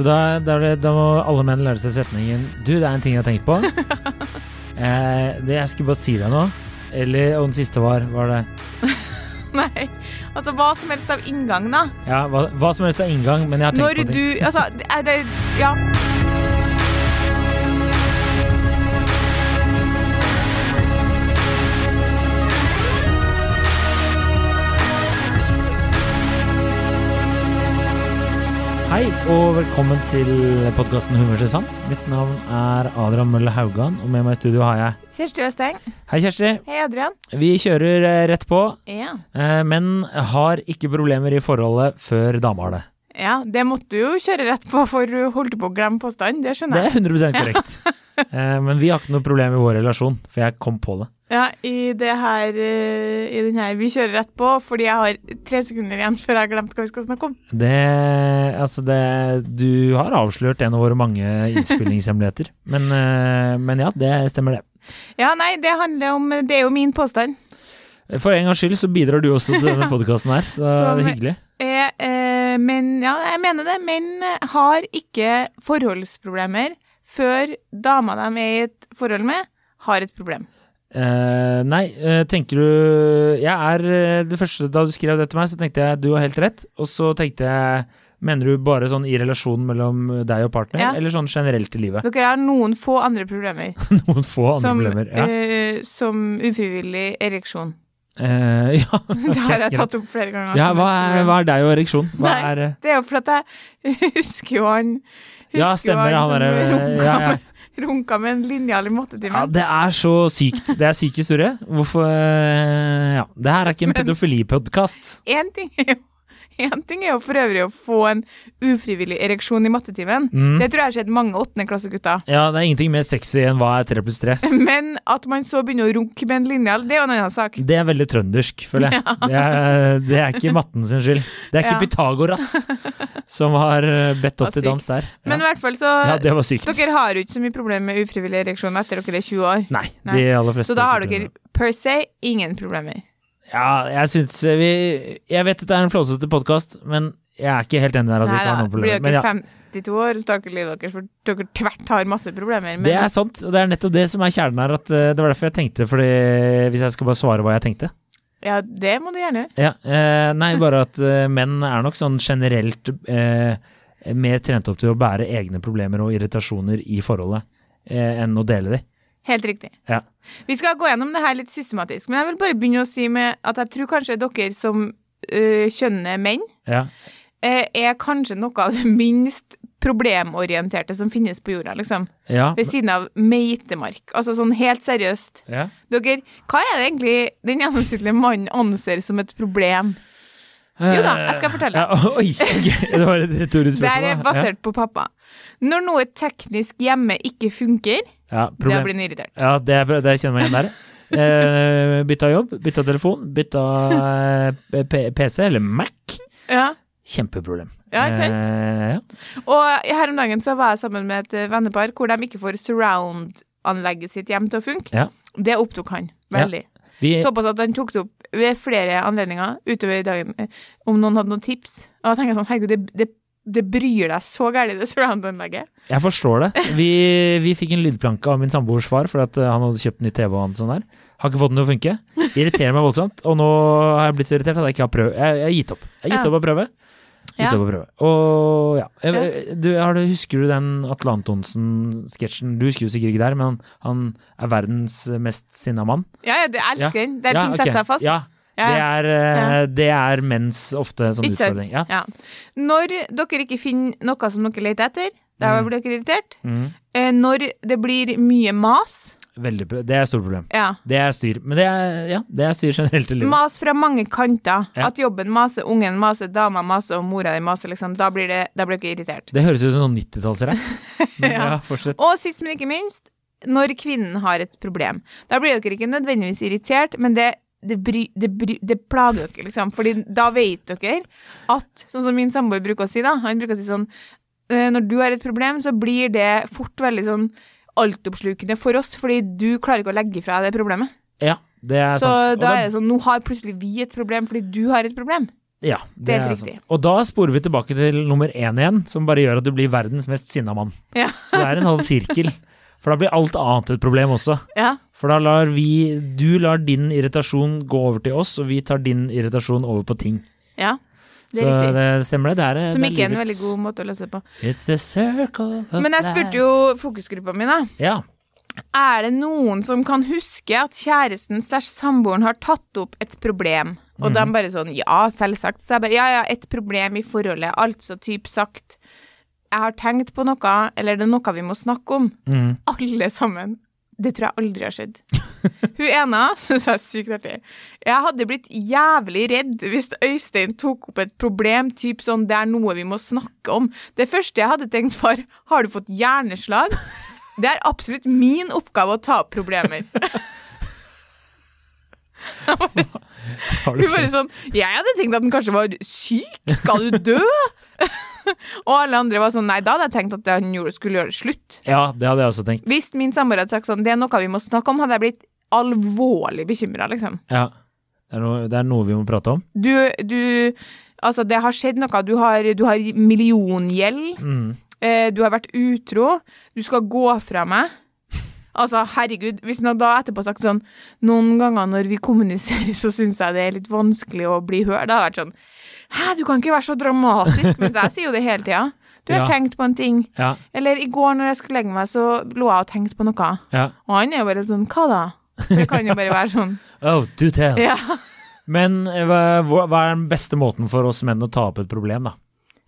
Så da, da, da må alle menn lære seg setningen Du, det er en ting jeg har tenkt på. eh, det Jeg skulle bare si deg nå. Eller, og den siste var Var det Nei. Altså hva som helst av inngang, da. Ja, hva, hva som helst av inngang, men jeg har tenkt Når på ting. du Altså, det det Ja. Hei, og velkommen til podkasten Humørsesong. Mitt navn er Adrian Mølle Haugan, og med meg i studio har jeg Kjersti Østeng. Hei, Kjersti. Hei, Adrian. Vi kjører eh, rett på, Ja. eh, men har ikke problemer i forholdet før dama har det. ja, det måtte du jo kjøre rett på, for du holdt på å glemme påstanden. Det Det skjønner jeg. er 100% korrekt. Eh, Men vi har ikke noe problem i vår relasjon, for jeg kom på det. Ja, i det her eh, I den her Vi kjører rett på, fordi jeg har tre sekunder igjen før jeg har glemt hva vi skal snakke om. Det Altså, det Du har avslørt en av våre mange innspillingshemmeligheter. Men, eh, men ja, det stemmer, det. Ja, nei, det handler om Det er jo min påstand. For en gangs skyld så bidrar du også til denne podkasten her, så det er hyggelig. Eh, eh, men ja, jeg mener det. Menn har ikke forholdsproblemer før dama de er i et forhold med, har et problem. Eh, nei, uh, tenker du Jeg er eh, Det første da du skrev det til meg, så tenkte jeg du har helt rett. Og så tenkte jeg Mener du bare sånn i relasjonen mellom deg og partner, Ja. eller sånn generelt i livet? Dere har noen få andre problemer, Noen få andre som, problemer. Ja. Uh, som ufrivillig ereksjon. Uh, ja. Det har jeg tatt opp flere ganger. ja, hva er, hva er deg og ereksjon? Hva Nei. er Det er jo fordi jeg husker jo han husker Ja, stemmer, jo han som derre- runka, ja, ja. runka med en linjal i Ja, det er så sykt. Det er syk historie. Hvorfor eh, Ja. Det her er ikke en pedofilipodkast. Én ting er jo en ting er jo for øvrig å få en ufrivillig ereksjon i mattetimen. Mm. Det tror jeg har skjedd mange åttendeklassegutter. Ja, det er ingenting mer sexy enn hva er tre pluss tre. Men at man så begynner å runke med en linjal, det er jo en annen sak. Det er veldig trøndersk, føler jeg. Det, er, det er ikke matten sin skyld. Det er ikke Ja. Pythagoras som har eh, bedt opp til dans der. Ja. Men i hvert fall så ja, det var sykt. Dere har jo ikke så mye problemer med ufrivillig ereksjon etter dere er 20 år. Nei, Nei. de aller fleste Så da har har dere per se ingen problemer. Ja, jeg syns vi Jeg vet at det er en flåsete podkast, men jeg er ikke helt enig der vi Nei da, blir dere ja, 52 år, så dere, livet deres, for dere tvert har masse problemer. Men det er sant, og det er nettopp det som er kjernen her. At eh, det var derfor jeg tenkte, fordi hvis jeg skal bare svare hva jeg tenkte ja, det må du gjerne gjøre. Ja, eh, Nei, bare at eh, menn er nok sånn generelt eh, mer trent opp til å bære egne problemer og irritasjoner i forholdet eh, enn å dele de. Helt riktig. Ja. Vi skal gå gjennom det her litt systematisk, men jeg vil bare begynne å si med at jeg tror kanskje dere som øh, kjønner menn, Ja. eh, er kanskje noe av det minst problemorienterte som finnes på jorda, liksom. Ja. Ved siden av meitemark. Altså sånn helt seriøst. ja. Dere, hva er det egentlig den gjennomsnittlige mannen anser som et problem? Jo da, jeg skal fortelle. Ja, oi, det var et retorisk Det er basert på pappa. Når noe teknisk hjemme ikke funker, ja, det problem. blir han irritert. Ja, det, det kjenner meg igjen der. Eh, bytta jobb, bytta telefon, bytta eh, PC eller Mac. Ja. Kjempeproblem. Ja, ikke sant? Eh, ja. Og her om dagen så var jeg sammen med et eh, vennepar hvor de ikke får surround-anlegget sitt hjem til å funke. Ja. Det opptok han veldig. Vi, Såpass at han tok det opp ved flere anledninger utover dagen eh, om noen hadde noen tips. Og da tenker jeg sånn, herregud, det, det, det bryr deg så gærent, det surround-anlegget. jeg forstår det. Vi, vi fikk en lydplanke av min samboers far fordi at eh, han hadde kjøpt ny TV og annet sånt der. Har ikke fått den til å funke. Irriterer meg voldsomt. Og nå har jeg blitt så irritert at jeg ikke har prøvd. Jeg har gitt opp. Jeg har gitt Ja. opp å prøve. Gitt Ja. opp å prøve. Og ja. Jeg, Du, har du, husker du den Atle Antonsen-sketsjen? Du husker jo sikkert ikke der, men han, han er verdens mest sinna mann. Ja, ja, det jeg elsker den. Der Ja, ting ok. setter seg fast. Ja, Ja, det er, eh, det er mens ofte som Ikke utfordring. Ja. Når dere ikke finner noe som dere leter etter, da Mm. blir dere irritert. Mhm. Eh, Når det blir mye mas, Veldig, det er et stort problem. ja. Det er styr. Men det er, ja, det er styr generelt i livet. Mas fra mange kanter. Ja. At jobben maser, ungen maser, dama maser og mora di maser, liksom. Da blir, det, da blir dere irritert. Det høres ut som noen 90-tallsrapp. Men Ja. Og sist, men ikke minst, når kvinnen har et problem. Da blir dere ikke nødvendigvis irritert, men det, det, bry, det, bry, det plager dere, liksom. Fordi da vet dere at, sånn som min samboer bruker å si, da, han bruker å si sånn eh, Når du har et problem, så blir det fort veldig sånn altoppslukende for oss, fordi du klarer ikke å legge fra deg det problemet. Ja, det er Så sant. Så da er det sånn, nå har plutselig vi et problem fordi du har et problem. Ja, det, det er er sant. Og da sporer vi tilbake til nummer én igjen, som bare gjør at du blir verdens mest sinna mann. Ja. Så det er en sånn sirkel. For da blir alt annet et problem også. Ja. For da lar vi Du lar din irritasjon gå over til oss, og vi tar din irritasjon over på ting. ja. Det Så er riktig. det stemmer, det. det er, Som ikke er en veldig god måte å løse på. It's the circle of Men jeg spurte jo fokusgruppa mi, da. Ja. Er det noen som kan huske at kjæresten slash samboeren har tatt opp et problem? Og de bare sånn Ja, selvsagt. Så jeg bare Ja, ja, et problem i forholdet. Altså typ sagt Jeg har tenkt på noe, eller det er noe vi må snakke om. Mm. Alle sammen. Det tror jeg aldri har skjedd. Hun ene syns jeg er sykt artig. Jeg hadde blitt jævlig redd hvis Øystein tok opp et problem, typ sånn det er noe vi må snakke om. Det første jeg hadde tenkt var har du fått hjerneslag? Det er absolutt min oppgave å ta opp problemer. Hun bare sånn Jeg hadde tenkt at den kanskje var syk. Skal du dø? Og alle andre var sånn Nei, da hadde jeg tenkt at han skulle gjøre det slutt. Ja, det hadde jeg også tenkt. Hvis min samboer hadde sagt sånn Det er noe vi må snakke om, hadde jeg blitt alvorlig bekymra, liksom. Ja. Det er, noe, det er noe vi må prate om. Du, du Altså, det har skjedd noe. Du har, du har milliongjeld. Mm. Eh, du har vært utro. Du skal gå fra meg. Altså, herregud, hvis noen da etterpå sagt sånn Noen ganger når vi kommuniserer, så syns jeg det er litt vanskelig å bli hørt. Da har vært sånn Hæ, du kan ikke være så dramatisk. Mens jeg sier jo det hele tida. Du har Ja. tenkt på en ting. Ja. Eller i går når jeg skulle legge meg, så lå jeg og tenkte på noe. ja. Og han er jo bare sånn Hva da? For det kan jo bare være sånn. Oh, do tell. Ja. Men eh, hva, er den beste måten for oss menn å ta opp et problem, da?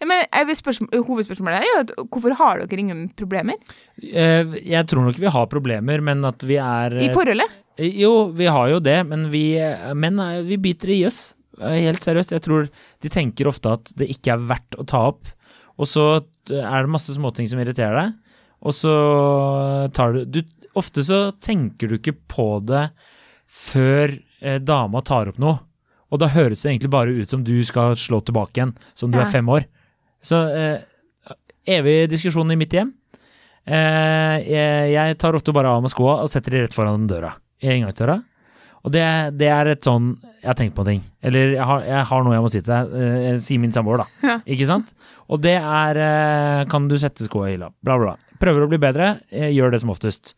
Men vil spørsmål, hovedspørsmålet er jo at hvorfor har dere ingen problemer Eh, Jeg tror nok vi har problemer, men at vi er i eh, forholdet? Jo, vi har jo det, men vi menn vi biter i oss. Eh, Helt seriøst. Jeg tror de tenker ofte at det ikke er verdt å ta opp. Og så er det masse småting som irriterer deg, og så tar du, du Ofte så tenker du ikke på det før eh, dama tar opp noe. Og da høres det egentlig bare ut som du skal slå tilbake igjen, som du Ja. er fem år. Så eh, evig diskusjon i mitt hjem. Eh, jeg, jeg tar ofte bare av meg skoa og setter de rett foran døra. I inngangsdøra. Og det, det er et sånn Jeg har tenkt på en ting. Eller jeg har, jeg har noe jeg må si til deg. Eh, sier min samboer, da. Ja. Ikke sant? Og det er eh, Kan du sette skoa i hylla? Bla, bla. bla. Prøver å bli bedre. eh, gjør det som oftest.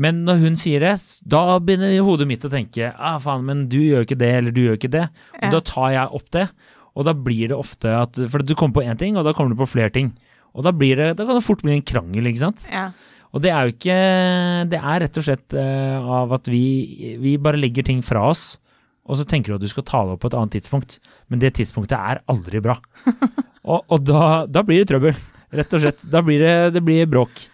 Men når hun sier det, da begynner hodet mitt å tenke ah, faen, men du gjør ikke det, eller du gjør ikke det. Og Ja. da tar jeg opp det, og da blir det ofte at For du kommer på én ting, og da kommer du på flere ting. Og da blir det Da kan det fort bli en krangel, ikke sant? Ja. Og det er jo ikke Det er rett og slett eh, av at vi, vi bare legger ting fra oss, og så tenker du at du skal ta det opp på et annet tidspunkt, men det tidspunktet er aldri bra. og og da, da blir det trøbbel, rett og slett. Da blir det, det blir bråk.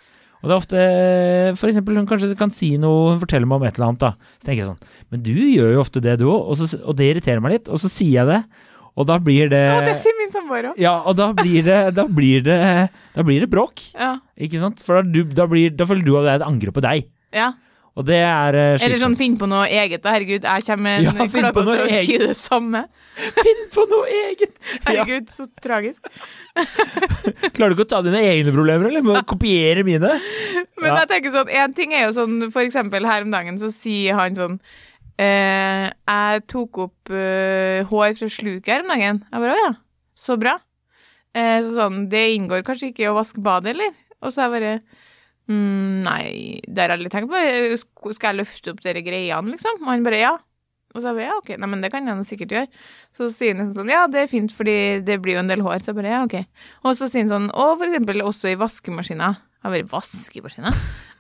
Og det er ofte eksempel hun kanskje kan si noe, hun forteller meg om et eller annet, da. Så tenker jeg sånn Men du gjør jo ofte det, du òg, og, og det irriterer meg litt. Og så sier jeg det, og da blir det ja, det sier min samboer òg. Ja, og da blir det Da blir det, da blir det bråk. Ja. Ikke sant? For da, du, da, blir, da føler du at det er et angrep på deg. ja. Og det er eh, slitsomt. Eller sånn finn på noe eget, da. Herregud, jeg kommer med Ja, en finn på og så sier det samme. Finn på noe eget! Ja. Herregud, så tragisk. Klarer du ikke å ta dine egne problemer, eller må kopiere mine? Men Ja. jeg tenker sånn, en ting er jo sånn, for eksempel her om dagen så sier han sånn eh, Jeg tok opp eh, hår fra sluket her om dagen. Jeg bare, å ja, så bra. Eh, så sånn, det inngår kanskje ikke å vaske badet, eller? Og så er jeg bare mm, Nei, det har jeg aldri tenkt på. Skal jeg løfte opp dere greiene, liksom? Og han bare ja. Og så jeg bare ja, ok, nei, men det kan jeg sikkert gjøre. Så sier han liksom sånn ja, det er fint, fordi det blir jo en del hår. Så jeg bare ja, ok. Og så sier han sånn og for eksempel også i vaskemaskina. Jeg bare vaskemaskina?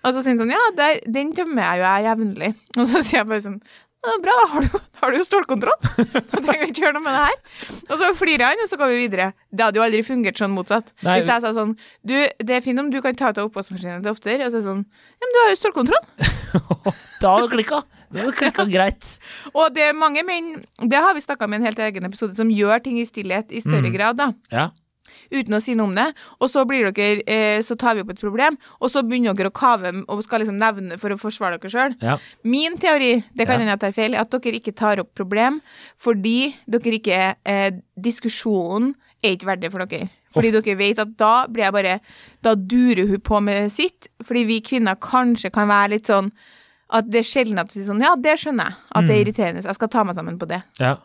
Og så sier han sånn ja, der, den tømmer jeg jo jeg jevnlig. Og så sier jeg bare sånn ja, bra, da har du, har du stålkontroll. Så trenger vi ikke gjøre noe med det her. Og så flirer han, og så går vi videre. Det hadde jo aldri fungert sånn motsatt. Nei, Hvis jeg sa sånn Du, det er fint om du kan ta ut av oppvaskmaskinen litt oftere. Og så er det sånn Ja, men du har jo stålkontroll. Da hadde det klikka. Det hadde klikka greit. Og det er mange menn Det har vi snakka med en helt egen episode, som gjør ting i stillhet i større Mm. grad, da. Ja. Uten å si noe om det. Og så blir dere eh, Så tar vi opp et problem, og så begynner dere å kave og skal liksom nevne for å forsvare dere sjøl. ja. Min teori, det kan Ja. hende jeg tar feil, er at dere ikke tar opp problem fordi dere ikke eh, Diskusjonen er ikke verdig for dere. Fordi dere vet at da blir jeg bare Da durer hun på med sitt. Fordi vi kvinner kanskje kan være litt sånn at det er sjelden at du sier sånn Ja, det skjønner jeg. At det er Mm. irriterende. Jeg skal ta meg sammen på det. ja.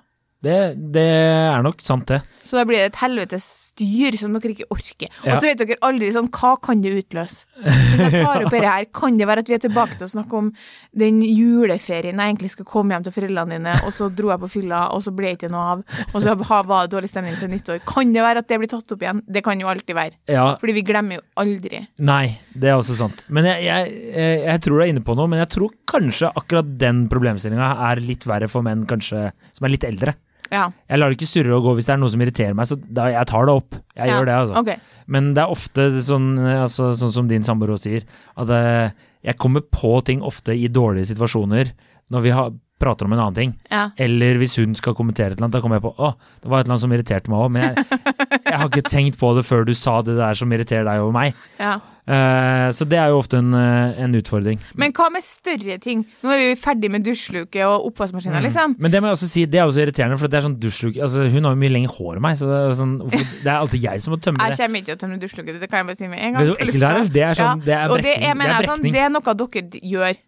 Det, det er nok sant, det. Så da blir det et helvetes styr som dere ikke orker. Og så vet dere aldri sånn, hva kan det utløse? Hvis jeg tar opp dette her, kan det være at vi er tilbake til å snakke om den juleferien jeg egentlig skal komme hjem til foreldrene dine, og så dro jeg på fylla, og så ble det ikke noe av, og så var det dårlig stemning til nyttår. Kan det være at det blir tatt opp igjen? Det kan jo alltid være. Ja, Fordi vi glemmer jo aldri. Nei, det er også sant. Men jeg, jeg, jeg, jeg tror du er inne på noe, men jeg tror kanskje akkurat den problemstillinga er litt verre for menn kanskje som er litt eldre. Ja. Jeg lar det ikke surre og gå hvis det er noe som irriterer meg, så da, jeg tar det opp. Jeg ja. gjør det, altså. Okay. Men det er ofte sånn, altså, sånn som din samboer sier, at eh, jeg kommer på ting ofte i dårlige situasjoner når vi har, prater om en annen ting. Ja. Eller hvis hun skal kommentere et eller annet, da kommer jeg på å, det var et eller annet som irriterte meg òg, men jeg, jeg har ikke tenkt på det før du sa det der som irriterer deg over meg. ja. Eh, så det er jo ofte en, eh, en utfordring. Men hva med større ting? Nå er vi ferdig med dusjluke og oppvaskmaskiner, liksom. Men det må jeg også si, det er også irriterende, for det er sånn dusjluke altså, Hun har jo mye lengre hår enn meg, så det er, sånn, det er alltid jeg som må tømme det. Jeg kommer ikke til å tømme dusjluke, det kan jeg bare si med en gang. Det er? sånn, Det er sånn, det er og det, brekking. jeg er sånn, det er noe dere gjør.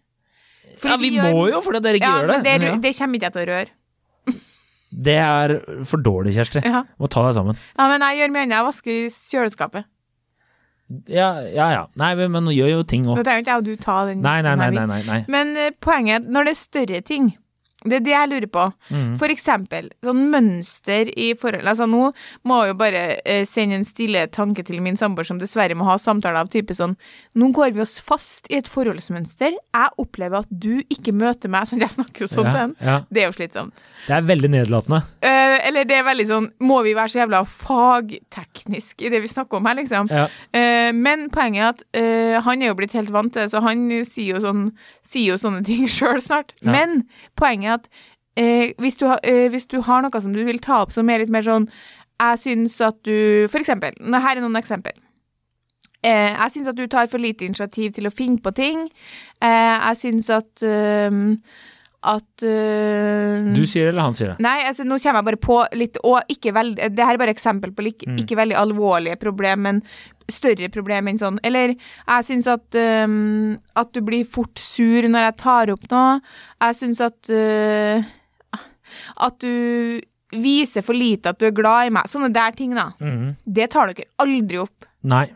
Ja, vi gjør- må jo, fordi dere ikke ja, gjør det. det, ja. det kommer ikke jeg til å røre. Det er for dårlig, Kjersti. Ja. Må ta deg sammen. ja, men jeg gjør mye annet. Jeg vasker kjøleskapet. Ja, ja. ja. Nei, men men nå gjør jo ting Da òg. trenger ikke jeg og du ta den. Nei, nei, nei. nei, nei, nei. Men eh, poenget når det er større ting, det er det jeg lurer på. Mm. For eksempel, sånn mønster i forhold Altså, nå må jeg jo bare eh, sende en stille tanke til min samboer, som dessverre må ha samtaler av type sånn Nå går vi oss fast i et forholdsmønster. Jeg opplever at du ikke møter meg sånn Jeg snakker jo sånn til ja, den. ja. Det er jo slitsomt. Det er veldig nedlatende. Eh, eller det er veldig sånn Må vi være så jævla fagteknisk i det vi snakker om her, liksom? Ja. Eh, men poenget er at eh, han er jo blitt helt vant til det, så han sier jo, sånn, sier jo sånne ting sjøl snart. Men poenget er at eh, hvis, du har, eh, hvis du har noe som du vil ta opp som er litt mer sånn Jeg syns at du For eksempel, her er noen eksempel. Eh, jeg syns at du tar for lite initiativ til å finne på ting. Eh, jeg syns at eh, at uh, Du sier det, eller han sier det? Nei, altså nå kommer jeg bare på litt Og ikke veldig Det her er bare eksempel på like, Mm. ikke veldig alvorlige problem, men større problem enn sånn. Eller jeg syns at um, At du blir fort sur når jeg tar opp noe. Jeg syns at uh, At du viser for lite at du er glad i meg. Sånne der ting, da. Mm. Det tar dere aldri opp. Nei.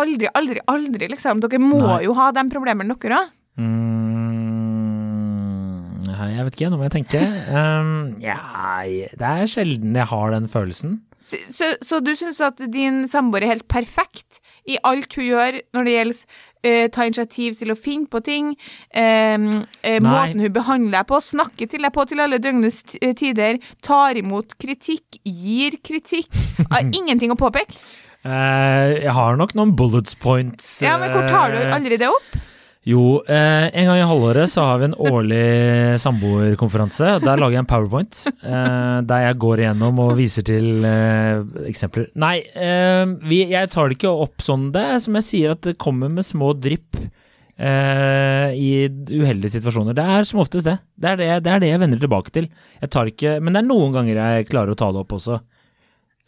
Aldri, aldri, aldri, liksom. Dere må Nei. jo ha de problemene, dere òg. Mm, jeg vet ikke, nå må jeg tenke. Um, ja, det er sjelden jeg har den følelsen. Så, så, så du syns at din samboer er helt perfekt i alt hun gjør når det gjelder uh, ta initiativ til å finne på ting, um, uh, måten hun behandler deg på, snakker til deg på til alle døgnets eh, tider, tar imot kritikk, gir kritikk. Har ingenting å påpeke. Jeg har nok noen bullets points. Ja, men hvor tar du aldri det opp? Jo, eh, en gang i halvåret så har vi en årlig samboerkonferanse. Der lager jeg en powerpoint eh, der jeg går igjennom og viser til eh, eksempler. Nei, eh, vi, jeg tar det ikke opp sånn. Det er som jeg sier, at det kommer med små drypp eh, i uheldige situasjoner. Det er som oftest det. Det er det, det er det jeg vender tilbake til. Jeg tar ikke, men det er noen ganger jeg klarer å ta det opp også,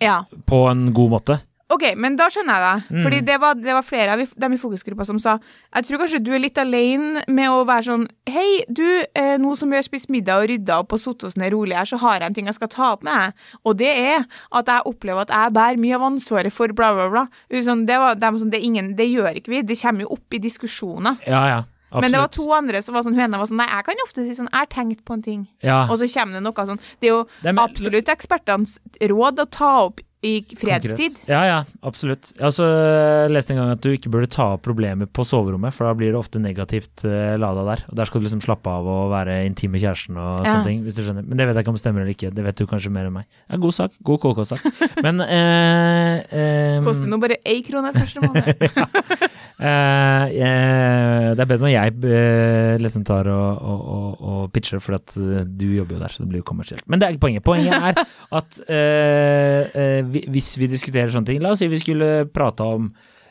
Ja. på en god måte. Ok, men da skjønner jeg deg. Mm. Fordi det var, det var flere av dem i fokusgruppa som sa Jeg tror kanskje du er litt alene med å være sånn Hei, du, eh, nå som vi har spist middag og rydda opp og satt oss ned rolig her, så har jeg en ting jeg skal ta opp med deg. Og det er at jeg opplever at jeg bærer mye av ansvaret for bla, bla, bla. Sånn, det, var, dem sånn, det, ingen, det gjør ikke vi. Det kommer jo opp i diskusjoner. Ja, ja. Absolutt. Men det var to andre som var sånn, hun var sånn Nei, jeg kan jo ofte si sånn Jeg har tenkt på en ting. ja. Og så kommer det noe sånn Det er jo Det absolutt ekspertenes råd å ta opp i fredstid. Konkret. Ja, ja, absolutt. Jeg også eh, lest en gang at du ikke burde ta opp problemer på soverommet, for da blir det ofte negativt uh, lada der. Og der skal du liksom slappe av og være intim med kjæresten og Ja. sånne ting, hvis du skjønner. Men det vet jeg ikke om det stemmer eller ikke, det vet du kanskje mer enn meg. Ja, god sak, god KK-sak. Men eh, eh, Koster nå bare én krone første måned. eh, eh, Det er bedre når jeg eh, liksom tar og, og, og, og pitcher, for at eh, du jobber jo der, så det blir jo kommersielt. Men det er ikke poenget. Poenget er at eh, eh, hvis vi diskuterer sånne ting La oss si vi skulle prate om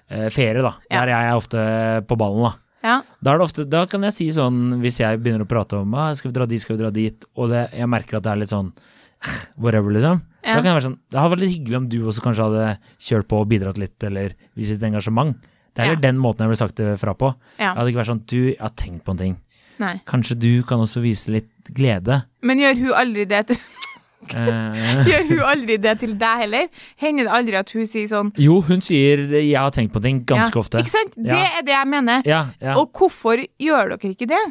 eh, ferie, da. Ja. Der jeg er ofte på ballen, da. Ja. Da, det ofte, da kan jeg si sånn, hvis jeg begynner å prate om ah, skal vi dra dit, skal vi dra dit, og det, jeg merker at det er litt sånn whatever, liksom. Ja. Da kan jeg være sånn Det hadde vært litt hyggelig om du også kanskje hadde kjørt på og bidratt litt, eller vist litt engasjement. Det er Ja. den måten jeg ville sagt det fra på. Ja. Jeg hadde ikke vært sånn Du, jeg har tenkt på en ting. Nei. Kanskje du kan også vise litt glede? Men gjør hun aldri det til Gjør hun aldri det til deg heller? Hender det aldri at hun sier sånn jo, hun sier 'jeg har tenkt på ting' ganske ja, ofte. Ikke sant? Det Ja. er det jeg mener. Ja, ja. Og hvorfor gjør dere ikke det?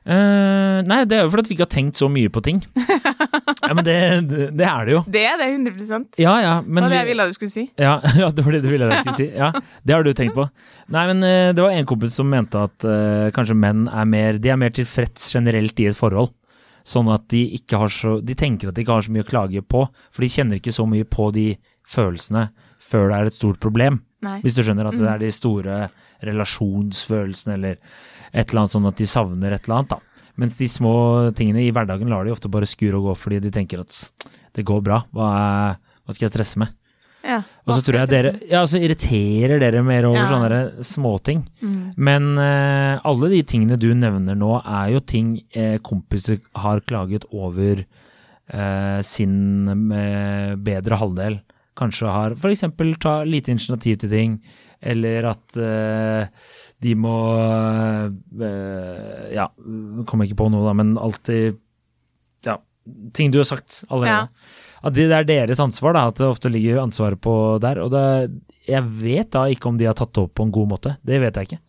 Uh, nei, det er jo fordi vi ikke har tenkt så mye på ting. ja, men det, det, det er det jo. Det er det 100% Ja, ja, men Det var det jeg ville du skulle si. Ja, ja, det var det du ville jeg skulle si. Ja, det har du tenkt på. Nei, men uh, det var en kompis som mente at uh, kanskje menn er mer De er mer tilfreds generelt i et forhold. Sånn at de ikke har så De tenker at de ikke har så mye å klage på, for de kjenner ikke så mye på de følelsene før det er et stort problem. Nei. Hvis du skjønner at det er de store relasjonsfølelsene eller et eller annet sånn at de savner et eller annet, da. Mens de små tingene i hverdagen lar de ofte bare skure og gå fordi de tenker at det går bra, hva, hva skal jeg stresse med? Ja. Og så tror jeg dere Ja, så irriterer dere mer over Ja. sånne småting. Mm. Men uh, alle de tingene du nevner nå, er jo ting uh, kompiser har klaget over uh, sin bedre halvdel. Kanskje har f.eks. ta lite initiativ til ting, eller at de må Ja, kommer ikke på noe, da, men alltid Ja, ting du har sagt allerede. At det er deres ansvar, da, at det ofte ligger ansvaret på der. Og det, jeg vet da ikke om de har tatt det opp på en god måte. Det vet jeg ikke.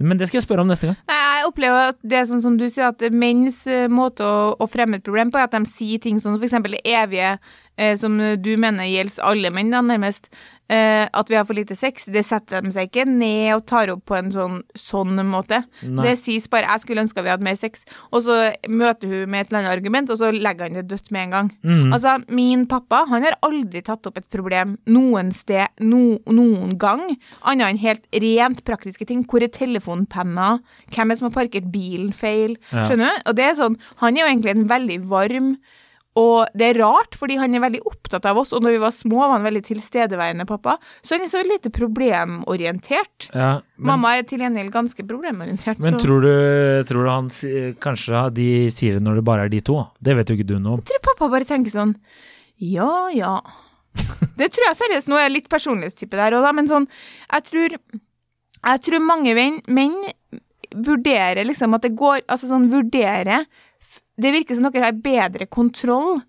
Men det skal jeg spørre om neste gang. Jeg opplever at det er sånn som du sier, at menns eh, måte å, å fremme et problem på, er at de sier ting som eksempel det evige, eh, som du mener gjelder alle menn, da, nærmest. Eh, at vi har for lite sex. Det setter de seg ikke ned og tar opp på en sånn, sånn måte. Nei. Det sies bare 'jeg skulle ønske vi hadde mer sex', og så møter hun med et eller annet argument, og så legger han det dødt med en gang. Mm. Altså, min pappa han har aldri tatt opp et problem noen sted, no, noen gang, annet enn helt rent praktiske ting. Hvor er telefonpenna? Hvem er det som har parkert bilen feil? Ja. Skjønner du? Og det er sånn, Han er jo egentlig en veldig varm og det er rart, fordi han er veldig opptatt av oss, og når vi var små, var han veldig tilstedeværende pappa. Så han er så lite problemorientert. Ja, men, Mamma er til gjengjeld ganske problemorientert. men så tror, du, tror du han kanskje de sier det når det bare er de to? Det vet jo ikke du noe om. jeg tror pappa bare tenker sånn Ja, ja. Det tror jeg seriøst. Nå er jeg litt personlighetstype der òg, da, men sånn Jeg tror Jeg tror mange menn, menn vurderer liksom at det går Altså sånn vurdere f- Det virker som dere har bedre kontroll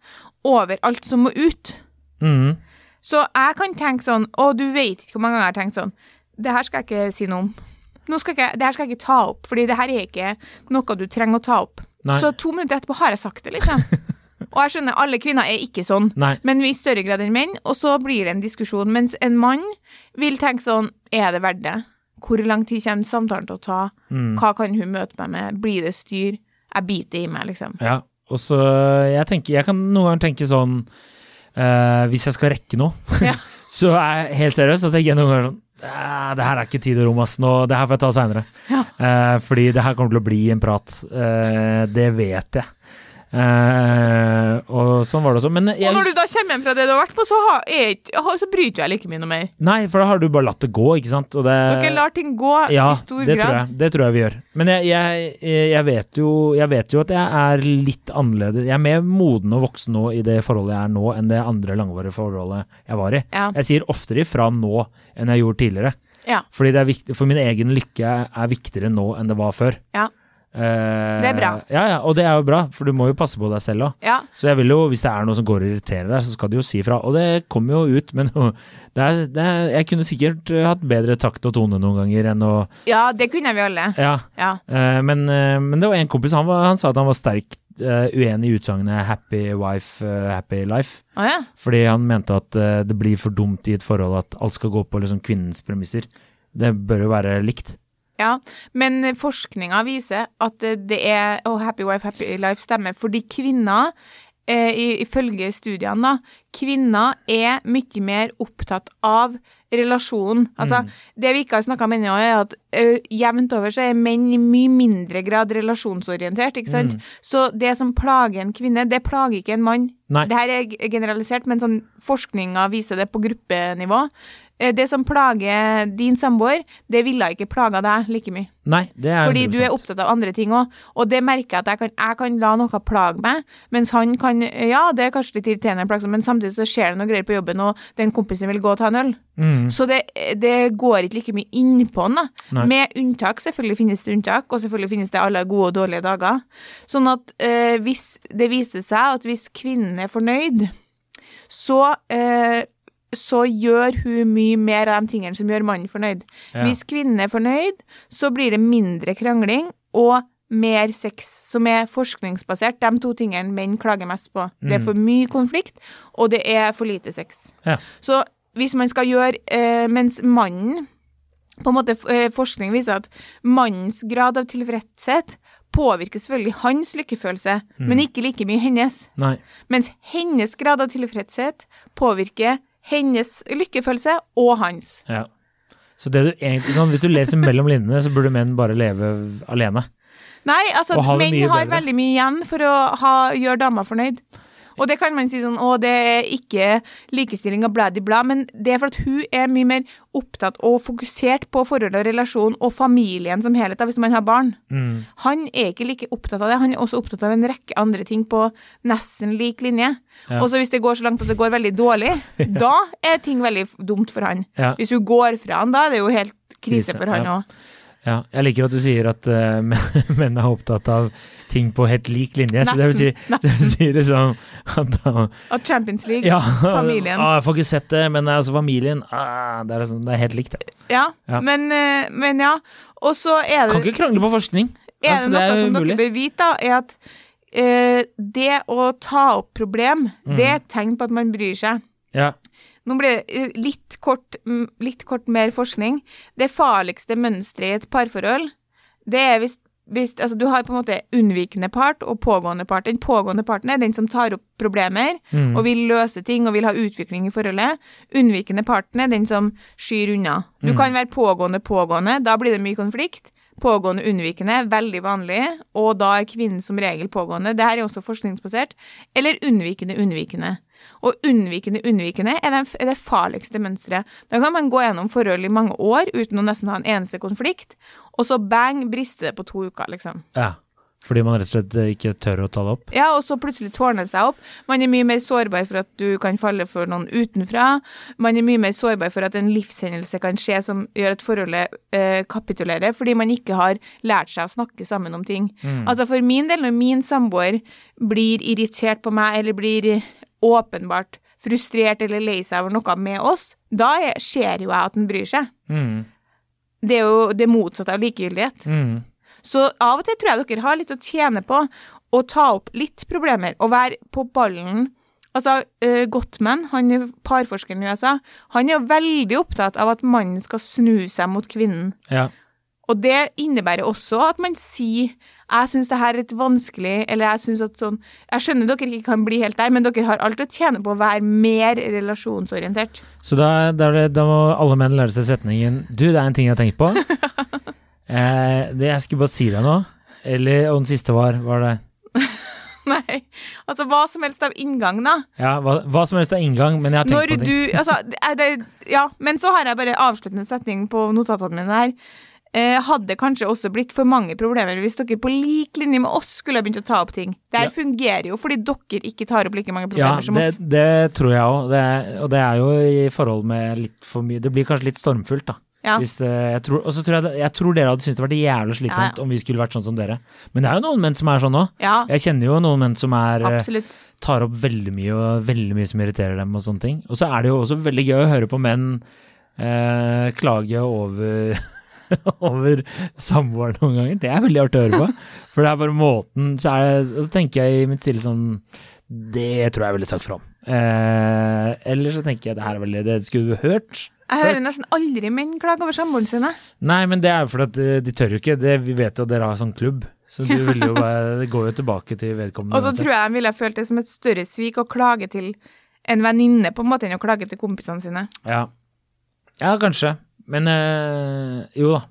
over alt som må ut. Mm. Så jeg kan tenke sånn Å, du vet ikke hvor mange ganger jeg har tenkt sånn Det her skal jeg ikke si noe om. Nå skal ikke- det her skal jeg ikke ta opp, fordi det her er ikke noe du trenger å ta opp. Nei. Så to minutter etterpå har jeg sagt det, liksom. Og jeg skjønner, alle kvinner er ikke sånn, Nei. men i større grad enn menn. Og så blir det en diskusjon, mens en mann vil tenke sånn Er det verdt det? Hvor lang tid kommer samtalen til å ta? Mm. Hva kan hun møte meg med? Blir det styr? Jeg biter i meg, liksom. Ja, og så jeg tenker, jeg kan noen ganger tenke sånn uh, Hvis jeg skal rekke noe, Ja. så er jeg helt seriøst, at tenker jeg noen ganger sånn "Ah, det her er ikke tid og rom, ass. Nå, det her får jeg ta seinere. Ja. fordi det her kommer til å bli en prat. Uh, det vet jeg. Eh, og sånn var det også. Men jeg, Og når du da kommer hjem fra det du har vært på, så, har, jeg, så bryr ikke jeg like mye noe mer. Nei, for da har du bare latt det gå, ikke sant? Det, Dere lar ting gå ja, i stor det grad. Tror jeg, det tror jeg vi gjør. Men jeg, jeg, jeg, vet jo, jeg vet jo at jeg er litt annerledes. Jeg er mer moden og voksen nå i det forholdet jeg er nå, enn det andre langvarige forholdet jeg var i. Ja. Jeg sier oftere ifra nå enn jeg gjorde tidligere. Ja. Fordi det er viktig, for min egen lykke er viktigere nå enn det var før. Ja. Eh, Det er bra. Ja, ja, og det er jo bra, for du må jo passe på deg selv òg. ja. Så jeg vil jo, hvis det er noe som går og irriterer deg, så skal du jo si ifra. Og det kommer jo ut, men det er, det er, jeg kunne sikkert eh, hatt bedre takt og tone noen ganger enn å ja, det kunne vi alle. Ja. Ja. eh, men, eh, men det var en kompis, han, var, han sa at han var sterkt eh, uenig i utsagnet 'happy wife, eh, happy life'. Oh, ja. Fordi han mente at eh, det blir for dumt i et forhold at alt skal gå på liksom, kvinnens premisser. Det bør jo være likt. Ja, men forskninga viser at det er Og Happy Wife, Happy Life stemmer, fordi kvinner, eh, ifølge studiene, da, kvinner er mye mer opptatt av relasjonen. Altså, det vi ikke har snakka om ennå, er at eh, jevnt over så er menn i mye mindre grad relasjonsorientert, ikke sant? Så det som plager en kvinne, det plager ikke en mann. Nei. Det her er generalisert, men sånn forskninga viser det på gruppenivå. Eh, det som plager din samboer, det ville ikke plaga deg like mye. Nei, det er Fordi du er opptatt av andre ting òg. Og det merker jeg at jeg kan, jeg kan la noe plage meg, mens han kan Ja, det er kanskje litt irriterende, plagsomt, men samtidig så skjer det noe greier på jobben, og den kompisen vil gå og ta en øl. Mm, Så det, det går ikke like mye innpå han, da. Nei. Med unntak, selvfølgelig finnes det unntak, og selvfølgelig finnes det alle gode og dårlige dager. Sånn at eh, hvis det viser seg at hvis kvinnen er fornøyd, så eh, så gjør hun mye mer av de tingene som gjør mannen fornøyd. ja. Hvis kvinnen er fornøyd, så blir det mindre krangling og mer sex, som er forskningsbasert. De to tingene menn klager mest på. Det er Mm. for mye konflikt, og det er for lite sex. Ja. Så hvis man skal gjøre eh, Mens mannen på en måte eh, Forskning viser at mannens grad av tilfredshet påvirker selvfølgelig hans lykkefølelse, Mm. men ikke like mye hennes. Nei. Mens hennes grad av tilfredshet påvirker hennes lykkefølelse og hans. Ja. Så det du egentlig, sånn, hvis du leser mellom linjene, så burde menn bare leve alene. Nei, altså menn har bedre. veldig mye igjen for å ha, gjøre dama fornøyd. Og det kan man si sånn, å det er ikke likestilling og blad i blad, men det er for at hun er mye mer opptatt og fokusert på forhold og relasjon og familien som helhet, hvis man har barn. Mm. Han er ikke like opptatt av det, han er også opptatt av en rekke andre ting på nesten lik linje. Ja. Og så hvis det går så langt at det går veldig dårlig, da er ting veldig dumt for han. Ja. Hvis hun går fra han da, er det jo helt krise Krise, for han ja. òg. Ja, jeg liker at du sier at uh, menn- er opptatt av ting på helt lik linje. Så det vil si, det vil si liksom at uh, at Champions League. Ja, Familien. Ah, jeg får ikke sett det, men altså familien ah, det, er liksom, det er helt likt. det. Ja, Ja. Men, eh, men ja. Og så er det, Kan ikke krangle på forskning. er Altså, det noe det er som umulig. dere bør vite, da, er at uh, det å ta opp problem, Mm. det er et tegn på at man bryr seg. Ja. Nå blir det eh, litt kort, litt kort mer forskning. Det farligste mønsteret i et parforhold, det er hvis, hvis altså, du har på en måte unnvikende part og pågående part. Den pågående parten er den som tar opp problemer Mm. og vil løse ting og vil ha utvikling i forholdet. Unnvikende parten er den som skyr unna. Du Mm. kan være pågående pågående, da blir det mye konflikt. Pågående unnvikende, veldig vanlig, og da er kvinnen som regel pågående. Dette er også forskningsbasert. Eller unnvikende unnvikende. Og unnvikende unnvikende er det, er det farligste mønsteret. Da kan man gå gjennom forhold i mange år uten å nesten ha en eneste konflikt, og så bang, brister det på to uker, liksom. ja. Fordi man rett og slett eh, ikke tør å ta det opp. Ja, og så plutselig tårner det seg opp. Man er mye mer sårbar for at du kan falle for noen utenfra. Man er mye mer sårbar for at en livshendelse kan skje som gjør at forholdet eh, kapitulerer, fordi man ikke har lært seg å snakke sammen om ting. Mm. Altså for min del, når min samboer blir irritert på meg, eller blir åpenbart frustrert eller lei seg over noe med oss, da er, ser jo jeg at han bryr seg. Mm. Det er jo det motsatte av likegyldighet. Mm. Så av og til tror jeg dere har litt å tjene på å ta opp litt problemer og være på ballen. Altså, uh, Gottman, han er parforskeren i USA, han er jo veldig opptatt av at mannen skal snu seg mot kvinnen. Ja. Og det innebærer også at man sier jeg syns det her er litt vanskelig, eller jeg syns at sånn Jeg skjønner dere ikke kan bli helt der, men dere har alt å tjene på å være mer relasjonsorientert. Så da, da, da må alle menn lære seg setningen Du, det er en ting jeg har tenkt på. eh, det jeg skulle bare si deg nå. Eller, og den siste var, var det Nei, altså hva som helst av inngang, da. Ja, hva, hva som helst av inngang, men jeg har tenkt Når på ting. du Altså, er det, ja, men så har jeg bare avsluttende setning på notatene mine her. Eh, hadde kanskje også blitt for mange problemer hvis dere på lik linje med oss skulle ha begynt å ta opp ting. Det her Ja. fungerer jo fordi dere ikke tar opp like mange Ja, problemer som det, oss. det tror jeg òg. Og det er jo i forhold med litt for mye Det blir kanskje litt stormfullt, da. Ja. Det, jeg tror, tror jeg, jeg tror dere hadde syntes det var jævlig slitsomt Ja, ja. om vi skulle vært sånn som dere. Men det er jo noen menn som er sånn òg. Ja, Jeg kjenner jo noen menn som er eh, absolutt. tar opp veldig mye, og veldig mye som irriterer dem og sånne ting. Og så er det jo også veldig gøy å høre på menn eh, klage over over samboeren noen ganger. Det er veldig artig å høre på. For det er bare måten Så, det, og så tenker jeg i mitt stille sånn Det tror jeg ville sagt fra om. Eh, eller så tenker jeg det her er veldig Det skulle du hørt. Jeg hører nesten aldri menn klage over samboeren sine. Nei, men det er jo fordi at eh, de tør jo ikke. Det, vi vet jo at dere har sånn klubb. Så du vil jo bare, det går jo tilbake til vedkommende. Og så tror jeg de ville følt det som et større svik å klage til en venninne på en måte enn å klage til kompisene sine. Ja. ja, kanskje. Men øh, jo da.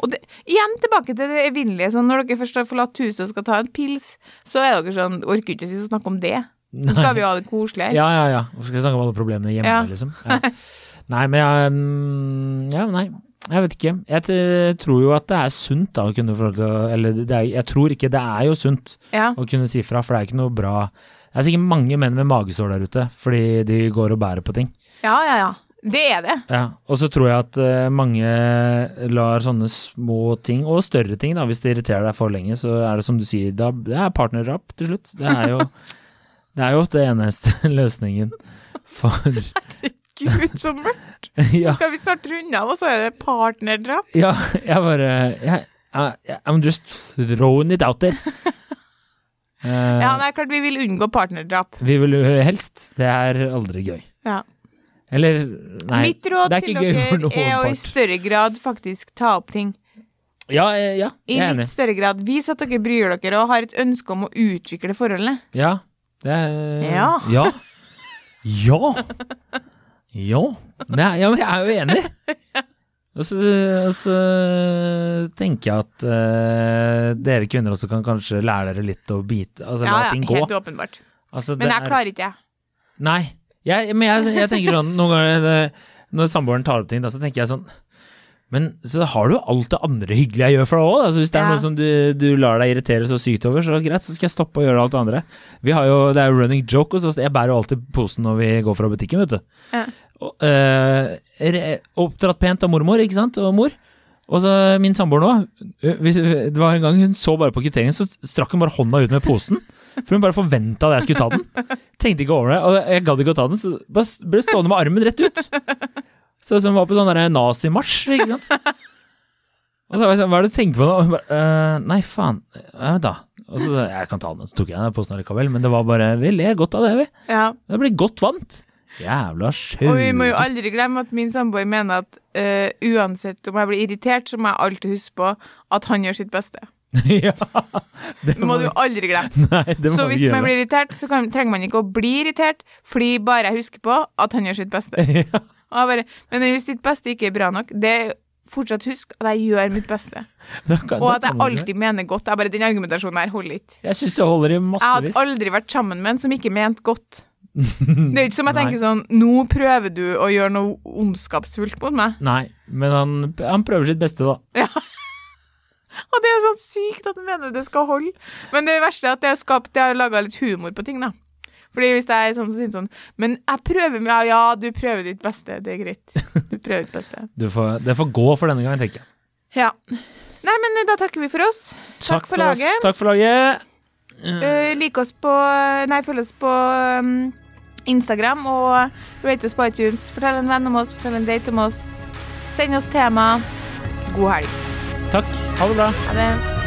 Og det, igjen tilbake til det evinnelige. Sånn, når dere først har forlatt huset og skal ta en pils, så er dere sånn Orker ikke å snakke om det. Nå skal vi jo ha det koselig her. Ja, ja, ja. Og skal snakke om alle problemene hjemme, Ja. liksom. Ja. Nei, men jeg mm, Ja, nei. Jeg vet ikke. Jeg tror jo at det er sunt da å kunne forholde Eller det er, jeg tror ikke det er jo sunt Ja. å kunne si fra, for det er ikke noe bra Det er sikkert mange menn med magesår der ute fordi de går og bærer på ting. ja, ja, ja. Det er det. Ja, Og så tror jeg at eh, mange lar sånne små ting, og større ting, da, hvis det irriterer deg for lenge, så er det som du sier, da, det er partnerdrap til slutt. Det er jo det er jo det eneste løsningen for Gud, så mørkt. Ja, Skal vi snart runde av, og så er det partnerdrap? ja jeg bare jeg, jeg, I'm just throwing it out there. uh, Ja, det er klart vi vil unngå partnerdrap. Vi vil helst. Det er aldri gøy. Ja. Eller Nei. Mitt råd det til dere er å i større grad faktisk ta opp ting. Ja, eh, ja, jeg er enig. I litt større grad. Vis at dere bryr dere og har et ønske om å utvikle forholdene. Ja. Det er Ja. Ja. Ja. Ja. Er, ja, jeg er jo enig. Og så, og så tenker jeg at uh, dere kvinner også kan kanskje lære dere litt å bite Altså la Ja, ja, helt gå. helt åpenbart. Altså, Men jeg er- klarer ikke, jeg. Nei. Jeg, men jeg, jeg tenker sånn noen ganger det, Når samboeren tar opp ting, da, så tenker jeg sånn Men så har du jo alt det andre hyggelige jeg gjør for deg òg. Altså, hvis det er Ja. noe som du, du lar deg irritere så sykt over, så greit, så skal jeg stoppe å gjøre alt det andre. Vi har jo, Det er jo running joke hos oss. Jeg bærer jo alltid posen når vi går fra butikken, vet du. Ja. Og, eh, oppdratt pent av mormor, ikke sant, og mor. Og så min samboer nå. eh, Hvis, det var en gang hun så bare på kvitteringen, så strakk hun bare hånda ut med posen. For hun bare forventa at jeg skulle ta den. Tenkte ikke over det, og jeg gadd ikke å ta den, så bare ble stående med armen rett ut. Så som var på sånn nazimarsj, ikke sant. Og da var jeg sånn, hva er det du tenker på nå? Og hun bare, «Øh, nei, faen. Ja da. Og så jeg kan ta den, så tok jeg den posen likevel. men det var bare Vi ler godt av det, vi. Ja. Det blir godt vant. Jævla sjau. Og vi må jo aldri glemme at min samboer mener at uh, uansett om jeg blir irritert, så må jeg alltid huske på at han gjør sitt beste. ja, det Det må du aldri glemme. Nei, må Så hvis man blir irritert, så kan, trenger man ikke å bli irritert, fordi bare jeg husker på at han gjør sitt beste. ja, bare, men hvis ditt beste ikke er bra nok, det er fortsatt husk at jeg gjør mitt beste. kan- Og at jeg alltid mener godt. Jeg bare, Den argumentasjonen her holder ikke. Jeg syns det holder i Jeg hadde aldri vært sammen med en som ikke mente godt. Det er jo ikke som jeg Nei. tenker sånn Nå prøver du å gjøre noe ondskapsfullt mot meg. Nei, men han, han prøver sitt beste, da. Ja. Og det er sånn sykt at han mener det skal holde. Men det verste er at det har skapt Det har laga litt humor på ting, da. Fordi hvis jeg er sånn, så sier sånn Men jeg prøver Ja, ja, du prøver ditt beste. Det er greit. Du prøver ditt beste. Du får, det får gå for denne gangen, tenker jeg. Ja. Nei, men eh, da takker vi for oss. Takk, for, for laget. Takk for laget. Uh, like oss på Nei, følg oss på um, Instagram og rate oss på iTunes. Fortell en venn om oss, fortell en date om oss. Send oss tema. God helg. Takk. Ha det bra. Ha det.